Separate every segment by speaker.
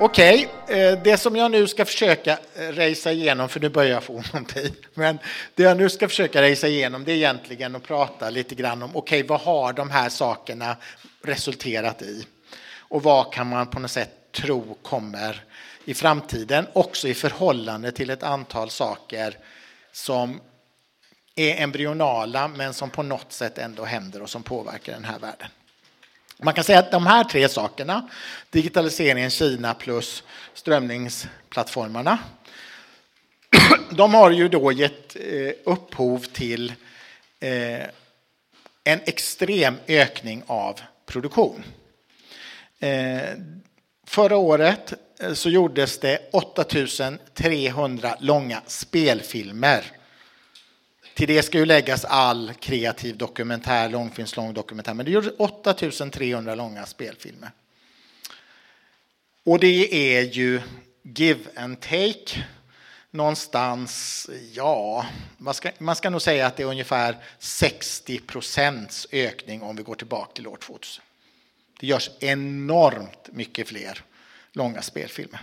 Speaker 1: Okej, okay. det som jag nu ska försöka eh, rejsa igenom, för nu börjar jag få ont om tid, men det jag nu ska försöka rejsa igenom det är egentligen att prata lite grann om, okej, vad har de här sakerna resulterat i? Och vad kan man på något sätt tro kommer i framtiden, också i förhållande till ett antal saker som är embryonala men som på något sätt ändå händer och som påverkar den här världen. Man kan säga att de här tre sakerna, digitaliseringen, Kina plus strömningsplattformarna, de har ju då gett eh, upphov till eh, en extrem ökning av produktion. Eh, förra året så gjordes det 8300 långa spelfilmer till det ska ju läggas all kreativ dokumentär, långfilms, långdokumentär. Men det gjordes 8300 långa spelfilmer. Och det är ju give and take. Någonstans, ja, man ska, man ska nog säga att det är ungefär 60 procents ökning om vi går tillbaka till år 2000. Det görs enormt mycket fler långa spelfilmer.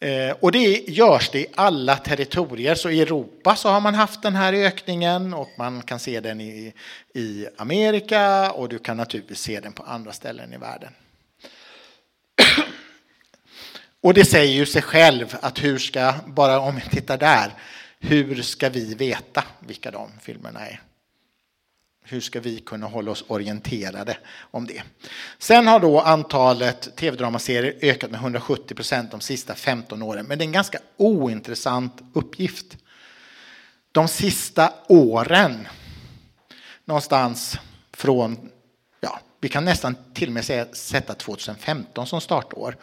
Speaker 1: Eh, och det görs det i alla territorier. Så i Europa så har man haft den här ökningen och man kan se den i, i Amerika och du kan naturligtvis se den på andra ställen i världen. Och det säger ju sig själv att hur ska, bara om vi tittar där, hur ska vi veta vilka de filmerna är? Hur ska vi kunna hålla oss orienterade om det? Sen har då antalet tv-dramaserier ökat med 170 procent de sista 15 åren. Men det är en ganska ointressant uppgift. De sista åren, någonstans från, ja, vi kan nästan till och med säga, sätta 2015 som startår,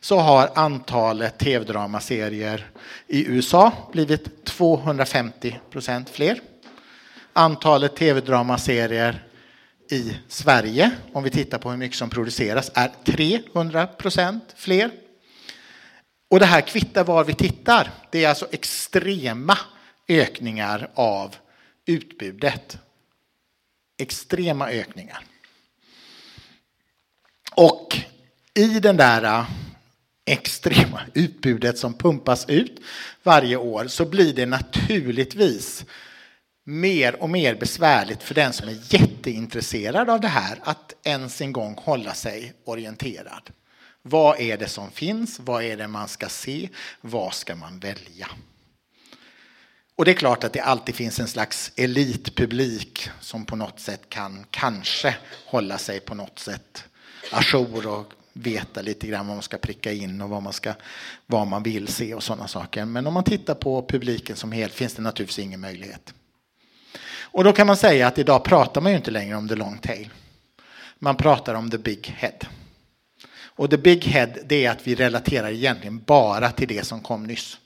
Speaker 1: så har antalet tv-dramaserier i USA blivit 250 procent fler antalet tv-dramaserier i Sverige, om vi tittar på hur mycket som produceras, är 300 procent fler. Och det här kvittar var vi tittar. Det är alltså extrema ökningar av utbudet. Extrema ökningar. Och i den där äh, extrema utbudet som pumpas ut varje år så blir det naturligtvis mer och mer besvärligt för den som är jätteintresserad av det här att ens en gång hålla sig orienterad. Vad är det som finns? Vad är det man ska se? Vad ska man välja? Och det är klart att det alltid finns en slags elitpublik som på något sätt kan kanske hålla sig på något sätt ajour och veta lite grann vad man ska pricka in och vad man, ska, vad man vill se och sådana saker. Men om man tittar på publiken som helhet finns det naturligtvis ingen möjlighet. Och då kan man säga att idag pratar man ju inte längre om the long tail. Man pratar om the big head. Och the big head, det är att vi relaterar egentligen bara till det som kom nyss.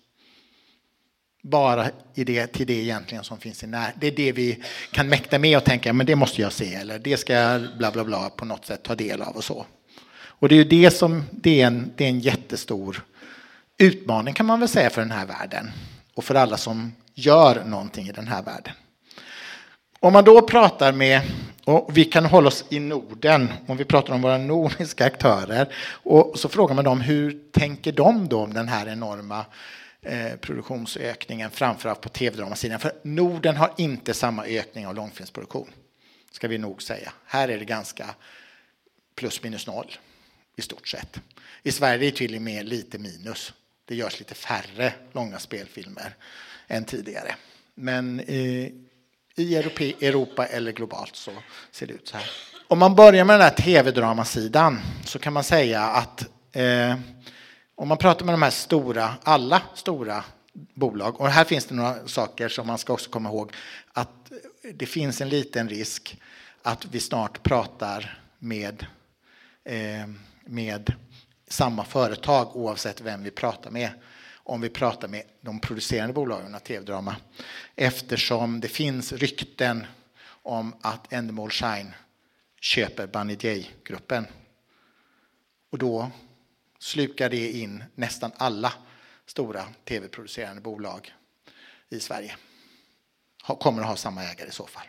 Speaker 1: Bara i det, till det egentligen som finns i när. Det är det vi kan mäkta med och tänka, men det måste jag se, eller det ska jag bla bla bla på något sätt ta del av och så. Och det är ju det som, det är en, det är en jättestor utmaning kan man väl säga för den här världen. Och för alla som gör någonting i den här världen. Om man då pratar med, och vi kan hålla oss i Norden, om vi pratar om våra nordiska aktörer, och så frågar man dem hur tänker de då om den här enorma eh, produktionsökningen, framförallt på tv-dramasidan? För Norden har inte samma ökning av långfilmsproduktion, ska vi nog säga. Här är det ganska plus minus noll i stort sett. I Sverige är det tydligen mer lite minus. Det görs lite färre långa spelfilmer än tidigare. Men eh, i Europa eller globalt så ser det ut så här. Om man börjar med den här tv-dramasidan så kan man säga att eh, om man pratar med de här stora, alla stora bolag, och här finns det några saker som man ska också komma ihåg, att det finns en liten risk att vi snart pratar med, eh, med samma företag oavsett vem vi pratar med om vi pratar med de producerande bolagen av tv-drama. Eftersom det finns rykten om att Endemol Shine köper Bunny J-gruppen. Och då slukar det in nästan alla stora tv-producerande bolag i Sverige. Kommer att ha samma ägare i så fall.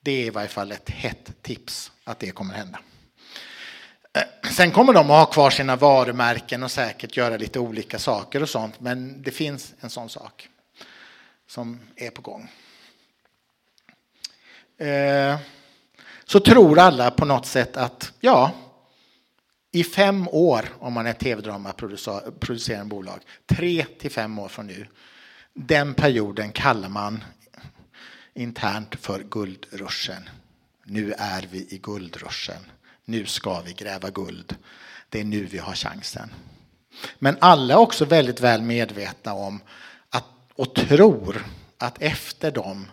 Speaker 1: Det är i varje fall ett hett tips att det kommer att hända. Eh, sen kommer de att ha kvar sina varumärken och säkert göra lite olika saker och sånt, men det finns en sån sak som är på gång. Eh, så tror alla på något sätt att ja, i fem år om man är tv-dramaproducerande bolag, tre till fem år från nu, den perioden kallar man internt för guldruschen. Nu är vi i guldruschen. Nu ska vi gräva guld. Det är nu vi har chansen. Men alla är också väldigt väl medvetna om att, och tror att efter de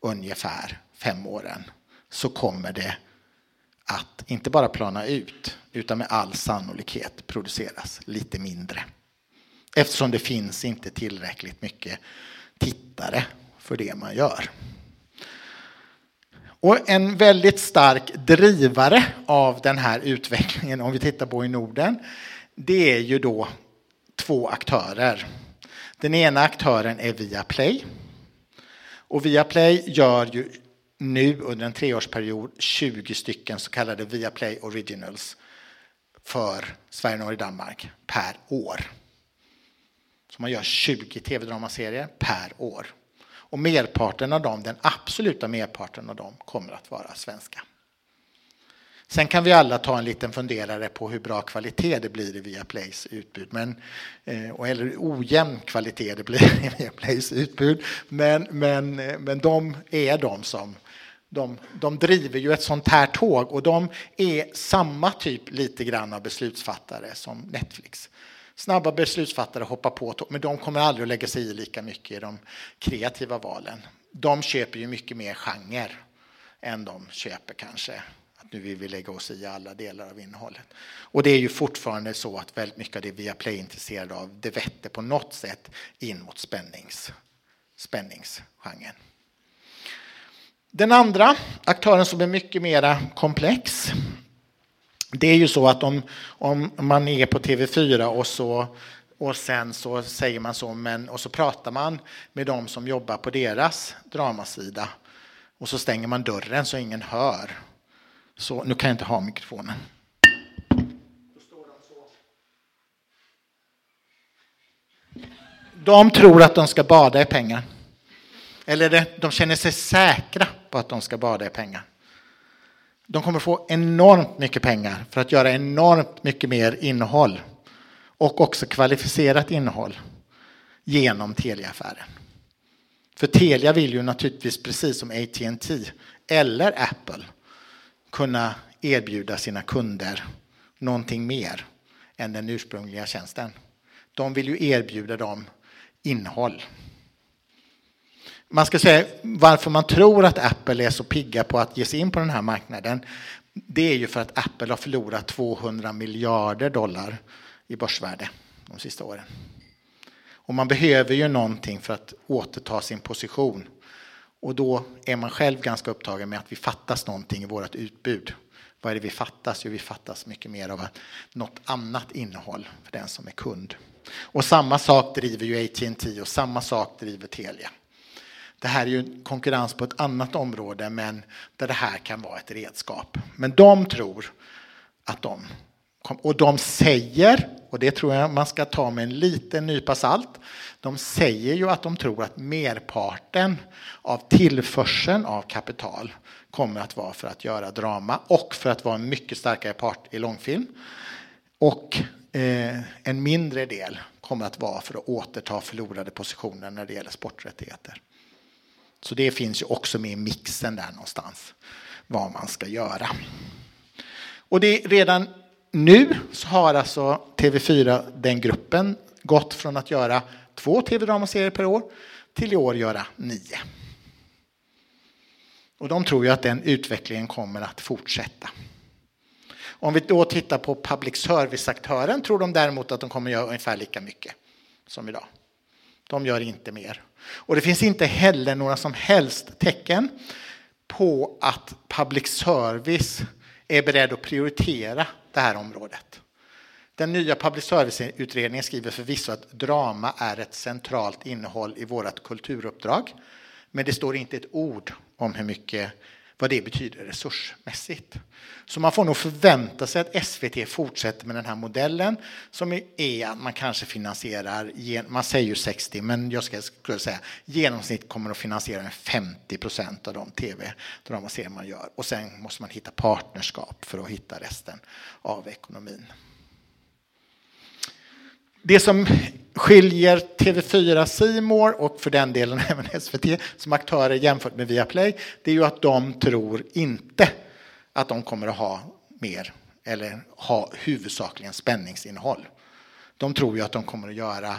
Speaker 1: ungefär fem åren så kommer det att inte bara plana ut utan med all sannolikhet produceras lite mindre. Eftersom det finns inte tillräckligt mycket tittare för det man gör. Och en väldigt stark drivare av den här utvecklingen, om vi tittar på i Norden, det är ju då två aktörer. Den ena aktören är Viaplay. Och Viaplay gör ju nu under en treårsperiod 20 stycken så kallade Viaplay Originals för Sverige, Norge, Danmark per år. Så man gör 20 tv-dramaserier per år. Och merparten av dem, den absoluta merparten av dem, kommer att vara svenska. Sen kan vi alla ta en liten funderare på hur bra kvalitet det blir i Viaplays utbud. Men, eh, eller ojämn kvalitet det blir i Viaplays utbud. Men, men, eh, men de är de som de, de driver ju ett sånt här tåg och de är samma typ lite grann av beslutsfattare som Netflix snabba beslutsfattare hoppar på, men de kommer aldrig att lägga sig i lika mycket i de kreativa valen. De köper ju mycket mer genre än de köper kanske att nu vill vi lägga oss i alla delar av innehållet. Och det är ju fortfarande så att väldigt mycket av det Viaplay är intresserade av, det vetter på något sätt in mot spännings, spänningsgenren. Den andra aktören som är mycket mer komplex det är ju så att om, om man är på TV4 och så och sen så säger man så, men, och så pratar man med de som jobbar på deras dramasida. Och så stänger man dörren så ingen hör. Så, nu kan jag inte ha mikrofonen. De tror att de ska bada i pengar. Eller de känner sig säkra på att de ska bada i pengar. De kommer få enormt mycket pengar för att göra enormt mycket mer innehåll och också kvalificerat innehåll genom Telia-affären. För Telia vill ju naturligtvis precis som AT&T eller Apple kunna erbjuda sina kunder någonting mer än den ursprungliga tjänsten. De vill ju erbjuda dem innehåll man ska säga varför man tror att Apple är så pigga på att ge sig in på den här marknaden. Det är ju för att Apple har förlorat 200 miljarder dollar i börsvärde de sista åren. Och man behöver ju någonting för att återta sin position. Och då är man själv ganska upptagen med att vi fattas någonting i vårt utbud. Vad är det vi fattas? Jo, vi fattas mycket mer av något annat innehåll för den som är kund. Och samma sak driver ju AT&T och samma sak driver Telia. Det här är ju konkurrens på ett annat område, men där det här kan vara ett redskap. Men de tror att de och de säger, och det tror jag man ska ta med en liten nypa salt, de säger ju att de tror att merparten av tillförseln av kapital kommer att vara för att göra drama och för att vara en mycket starkare part i långfilm. Och eh, en mindre del kommer att vara för att återta förlorade positioner när det gäller sporträttigheter. Så det finns ju också med i mixen där någonstans, vad man ska göra. Och det redan nu så har alltså TV4, den gruppen, gått från att göra två tv-dramaserier per år till i år göra nio. Och de tror ju att den utvecklingen kommer att fortsätta. Om vi då tittar på public service-aktören tror de däremot att de kommer göra ungefär lika mycket som idag. De gör inte mer. Och det finns inte heller några som helst tecken på att public service är beredd att prioritera det här området. Den nya public service-utredningen skriver förvisso att drama är ett centralt innehåll i vårt kulturuppdrag. Men det står inte ett ord om hur mycket vad det betyder resursmässigt. Så man får nog förvänta sig att SVT fortsätter med den här modellen som är att man kanske finansierar, man säger ju 60, men jag ska, skulle säga genomsnitt kommer att finansiera 50 procent av de tv-dramaserier man gör. Och sen måste man hitta partnerskap för att hitta resten av ekonomin. Det som skiljer TV4 Simor och för den delen även SVT som aktörer jämfört med Viaplay, det är ju att de tror inte att de kommer att ha mer eller ha huvudsakligen spänningsinnehåll. De tror ju att de kommer att göra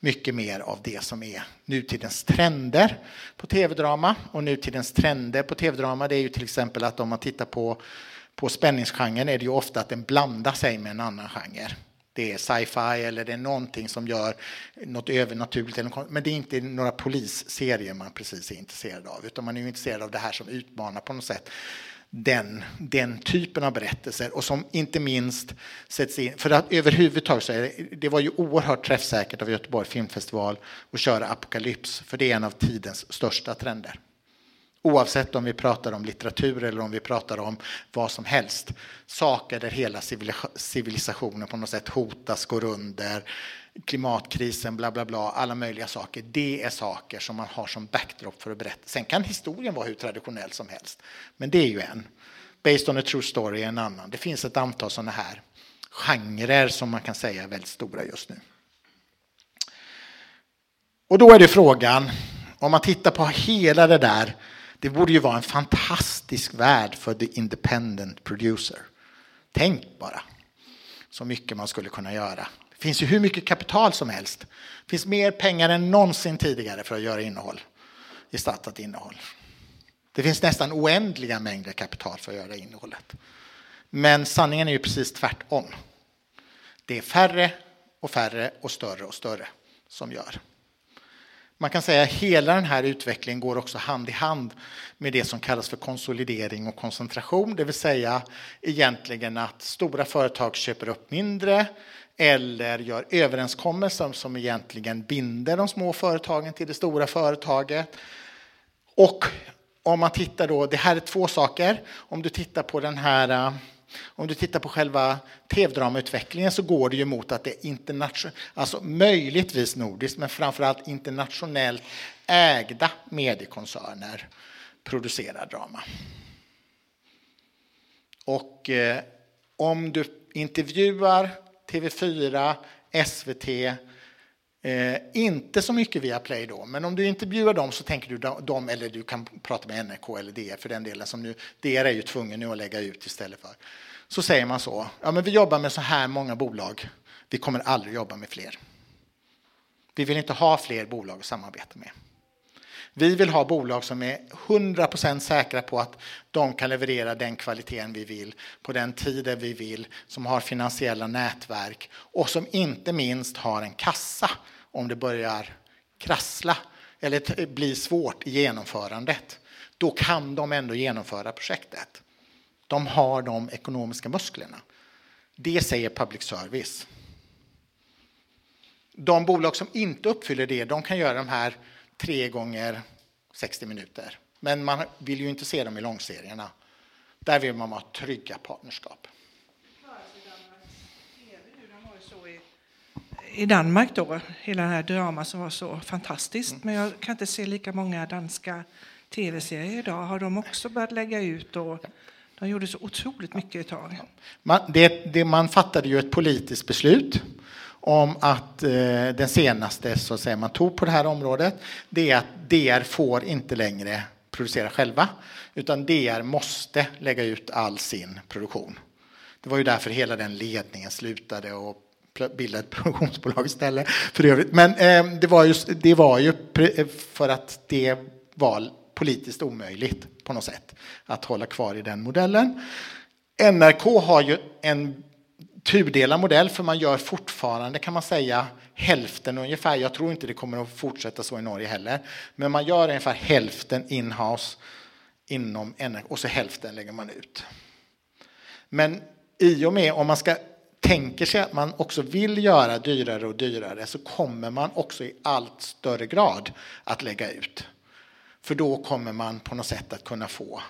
Speaker 1: mycket mer av det som är nutidens trender på tv-drama. Och nutidens trender på tv-drama det är ju till exempel att om man tittar på, på spänningsgenren är det ju ofta att den blandar sig med en annan genre det är sci-fi eller det är någonting som gör något övernaturligt. Men det är inte några polisserier man precis är intresserad av, utan man är intresserad av det här som utmanar på något sätt den, den typen av berättelser och som inte minst sätts in, för att överhuvudtaget så är det, det var ju oerhört träffsäkert av Göteborg Filmfestival att köra Apokalyps, för det är en av tidens största trender. Oavsett om vi pratar om litteratur eller om vi pratar om vad som helst. Saker där hela civilisationen på något sätt hotas, går under, klimatkrisen, bla bla bla, alla möjliga saker. Det är saker som man har som backdrop för att berätta. Sen kan historien vara hur traditionell som helst, men det är ju en. Based on a true story är en annan. Det finns ett antal sådana här genrer som man kan säga är väldigt stora just nu. Och då är det frågan, om man tittar på hela det där det borde ju vara en fantastisk värld för the independent producer. Tänk bara så mycket man skulle kunna göra. Det finns ju hur mycket kapital som helst. Det finns mer pengar än någonsin tidigare för att göra innehåll, gestaltat innehåll. Det finns nästan oändliga mängder kapital för att göra innehållet. Men sanningen är ju precis tvärtom. Det är färre och färre och större och större som gör. Man kan säga att hela den här utvecklingen går också hand i hand med det som kallas för konsolidering och koncentration, det vill säga egentligen att stora företag köper upp mindre eller gör överenskommelser som egentligen binder de små företagen till det stora företaget. Och om man tittar då, det här är två saker, om du tittar på den här eh, om du tittar på själva tv-dramautvecklingen så går det ju mot att det är internationellt, alltså möjligtvis nordiskt, men framförallt internationellt ägda mediekoncerner producerar drama. Och eh, om du intervjuar TV4, SVT, eh, inte så mycket via Play då, men om du intervjuar dem så tänker du dem, eller du kan prata med NRK eller DR för den delen, som nu, DR är ju tvungen nu att lägga ut istället för. Så säger man så, ja men vi jobbar med så här många bolag, vi kommer aldrig jobba med fler. Vi vill inte ha fler bolag att samarbeta med. Vi vill ha bolag som är 100% säkra på att de kan leverera den kvaliteten vi vill på den tiden vi vill, som har finansiella nätverk och som inte minst har en kassa om det börjar krassla eller blir svårt i genomförandet. Då kan de ändå genomföra projektet. De har de ekonomiska musklerna. Det säger public service. De bolag som inte uppfyller det, de kan göra de här tre gånger 60 minuter. Men man vill ju inte se dem i långserierna. Där vill man ha trygga partnerskap.
Speaker 2: I Danmark då, hela det här drama som var så fantastiskt. Mm. Men jag kan inte se lika många danska tv-serier idag. Har de också börjat lägga ut? Och de gjorde så otroligt mycket ett tag.
Speaker 1: Man, det, det, man fattade ju ett politiskt beslut om att eh, den senaste så att säga, man tog på det här området, det är att DR får inte längre producera själva, utan DR måste lägga ut all sin produktion. Det var ju därför hela den ledningen slutade och bildade ett produktionsbolag istället. För övrigt. Men eh, det, var just, det var ju för att det var politiskt omöjligt på något sätt att hålla kvar i den modellen. NRK har ju en tudelad modell för man gör fortfarande kan man säga hälften ungefär. Jag tror inte det kommer att fortsätta så i Norge heller. Men man gör ungefär hälften inhouse inom och så hälften lägger man ut. Men i och med om man ska tänker sig att man också vill göra dyrare och dyrare så kommer man också i allt större grad att lägga ut. För då kommer man på något sätt att kunna få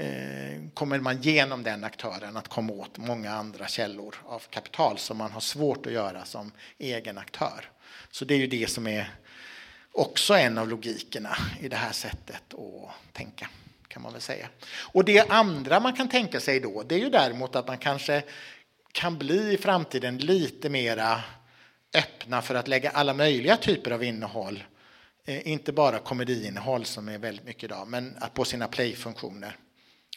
Speaker 1: Eh, kommer man genom den aktören att komma åt många andra källor av kapital som man har svårt att göra som egen aktör. Så det är ju det som är också en av logikerna i det här sättet att tänka kan man väl säga. Och det andra man kan tänka sig då, det är ju däremot att man kanske kan bli i framtiden lite mera öppna för att lägga alla möjliga typer av innehåll. Eh, inte bara komediinnehåll som är väldigt mycket idag, men på sina playfunktioner.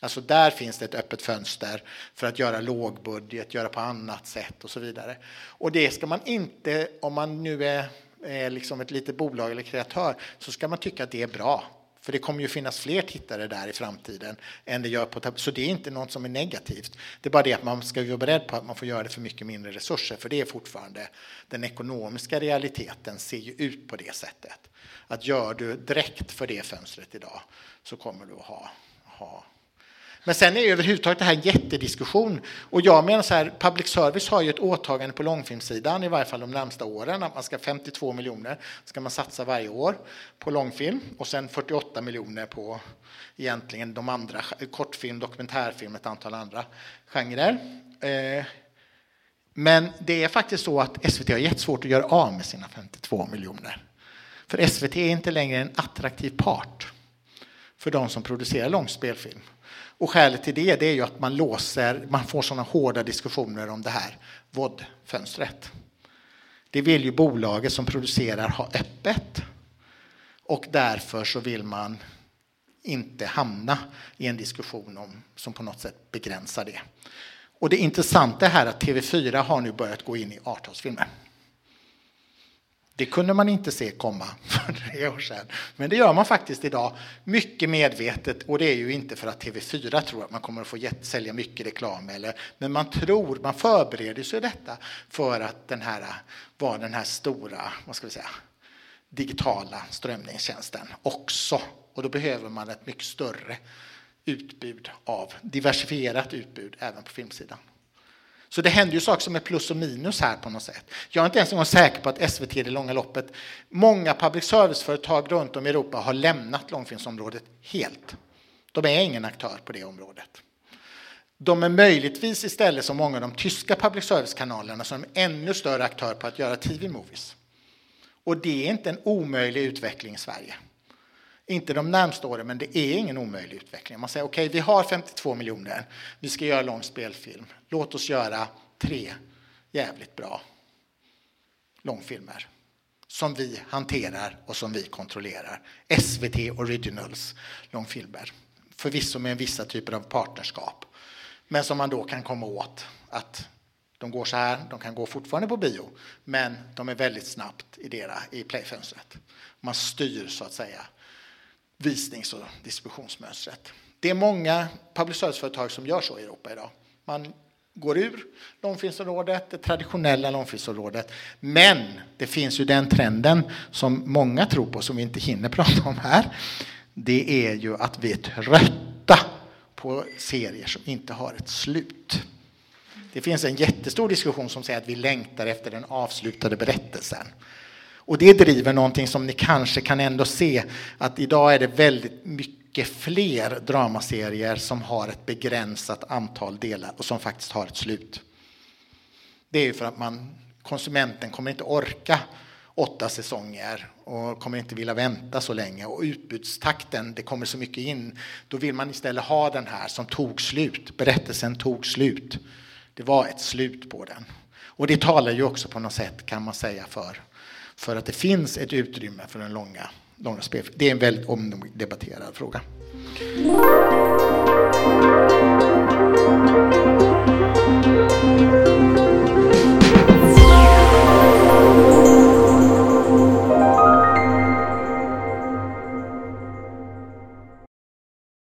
Speaker 1: Alltså där finns det ett öppet fönster för att göra lågbudget, göra på annat sätt och så vidare. Och det ska man inte, om man nu är, är liksom ett litet bolag eller kreatör, så ska man tycka att det är bra. För det kommer ju finnas fler tittare där i framtiden än det gör på Så det är inte något som är negativt. Det är bara det att man ska vara beredd på att man får göra det för mycket mindre resurser. För det är fortfarande den ekonomiska realiteten ser ju ut på det sättet. Att gör du direkt för det fönstret idag så kommer du att ha, ha men sen är överhuvudtaget det här en jättediskussion. Och jag menar så här, public service har ju ett åtagande på långfilmssidan, i varje fall de närmsta åren, att man ska 52 miljoner ska man satsa varje år på långfilm och sen 48 miljoner på egentligen de andra, kortfilm, dokumentärfilm, ett antal andra genrer. Eh, men det är faktiskt så att SVT har jättesvårt att göra av med sina 52 miljoner. För SVT är inte längre en attraktiv part för de som producerar långspelfilm. Och skälet till det, det är ju att man låser, man får sådana hårda diskussioner om det här VOD-fönstret. Det vill ju bolaget som producerar ha öppet. Och därför så vill man inte hamna i en diskussion om, som på något sätt begränsar det. Och det intressanta är att TV4 har nu börjat gå in i avtalsfilmer. Det kunde man inte se komma för tre år sedan. Men det gör man faktiskt idag, mycket medvetet. Och det är ju inte för att TV4 tror att man kommer att få sälja mycket reklam. Eller, men man tror, man förbereder sig detta för att den här var den här stora, vad ska vi säga, digitala strömningstjänsten också. Och då behöver man ett mycket större utbud av diversifierat utbud även på filmsidan. Så det händer ju saker som är plus och minus här på något sätt. Jag är inte ens en gång säker på att SVT i det långa loppet, många public service-företag runt om i Europa har lämnat långfilmsområdet helt. De är ingen aktör på det området. De är möjligtvis istället som många av de tyska public service-kanalerna som är ännu större aktör på att göra tv-movies. Och det är inte en omöjlig utveckling i Sverige. Inte de närmsta åren, men det är ingen omöjlig utveckling. Man säger okej, okay, vi har 52 miljoner, vi ska göra lång spelfilm. Låt oss göra tre jävligt bra långfilmer som vi hanterar och som vi kontrollerar. SVT Originals långfilmer. Förvisso med vissa typer av partnerskap. Men som man då kan komma åt att de går så här, de kan gå fortfarande på bio, men de är väldigt snabbt i, dera, i playfönstret. Man styr så att säga visnings och distributionsmönstret. Det är många public service-företag som gör så i Europa idag. Man går ur långfilmsområdet, det traditionella långfilmsområdet. Men det finns ju den trenden som många tror på, som vi inte hinner prata om här. Det är ju att vi är trötta på serier som inte har ett slut. Det finns en jättestor diskussion som säger att vi längtar efter den avslutade berättelsen. Och det driver någonting som ni kanske kan ändå se att idag är det väldigt mycket fler dramaserier som har ett begränsat antal delar och som faktiskt har ett slut. Det är ju för att man, konsumenten kommer inte orka åtta säsonger och kommer inte vilja vänta så länge. Och utbudstakten, det kommer så mycket in. Då vill man istället ha den här som tog slut. Berättelsen tog slut. Det var ett slut på den. Och det talar ju också på något sätt, kan man säga, för för att det finns ett utrymme för den långa, långa spel. Det är en väldigt omdebatterad fråga.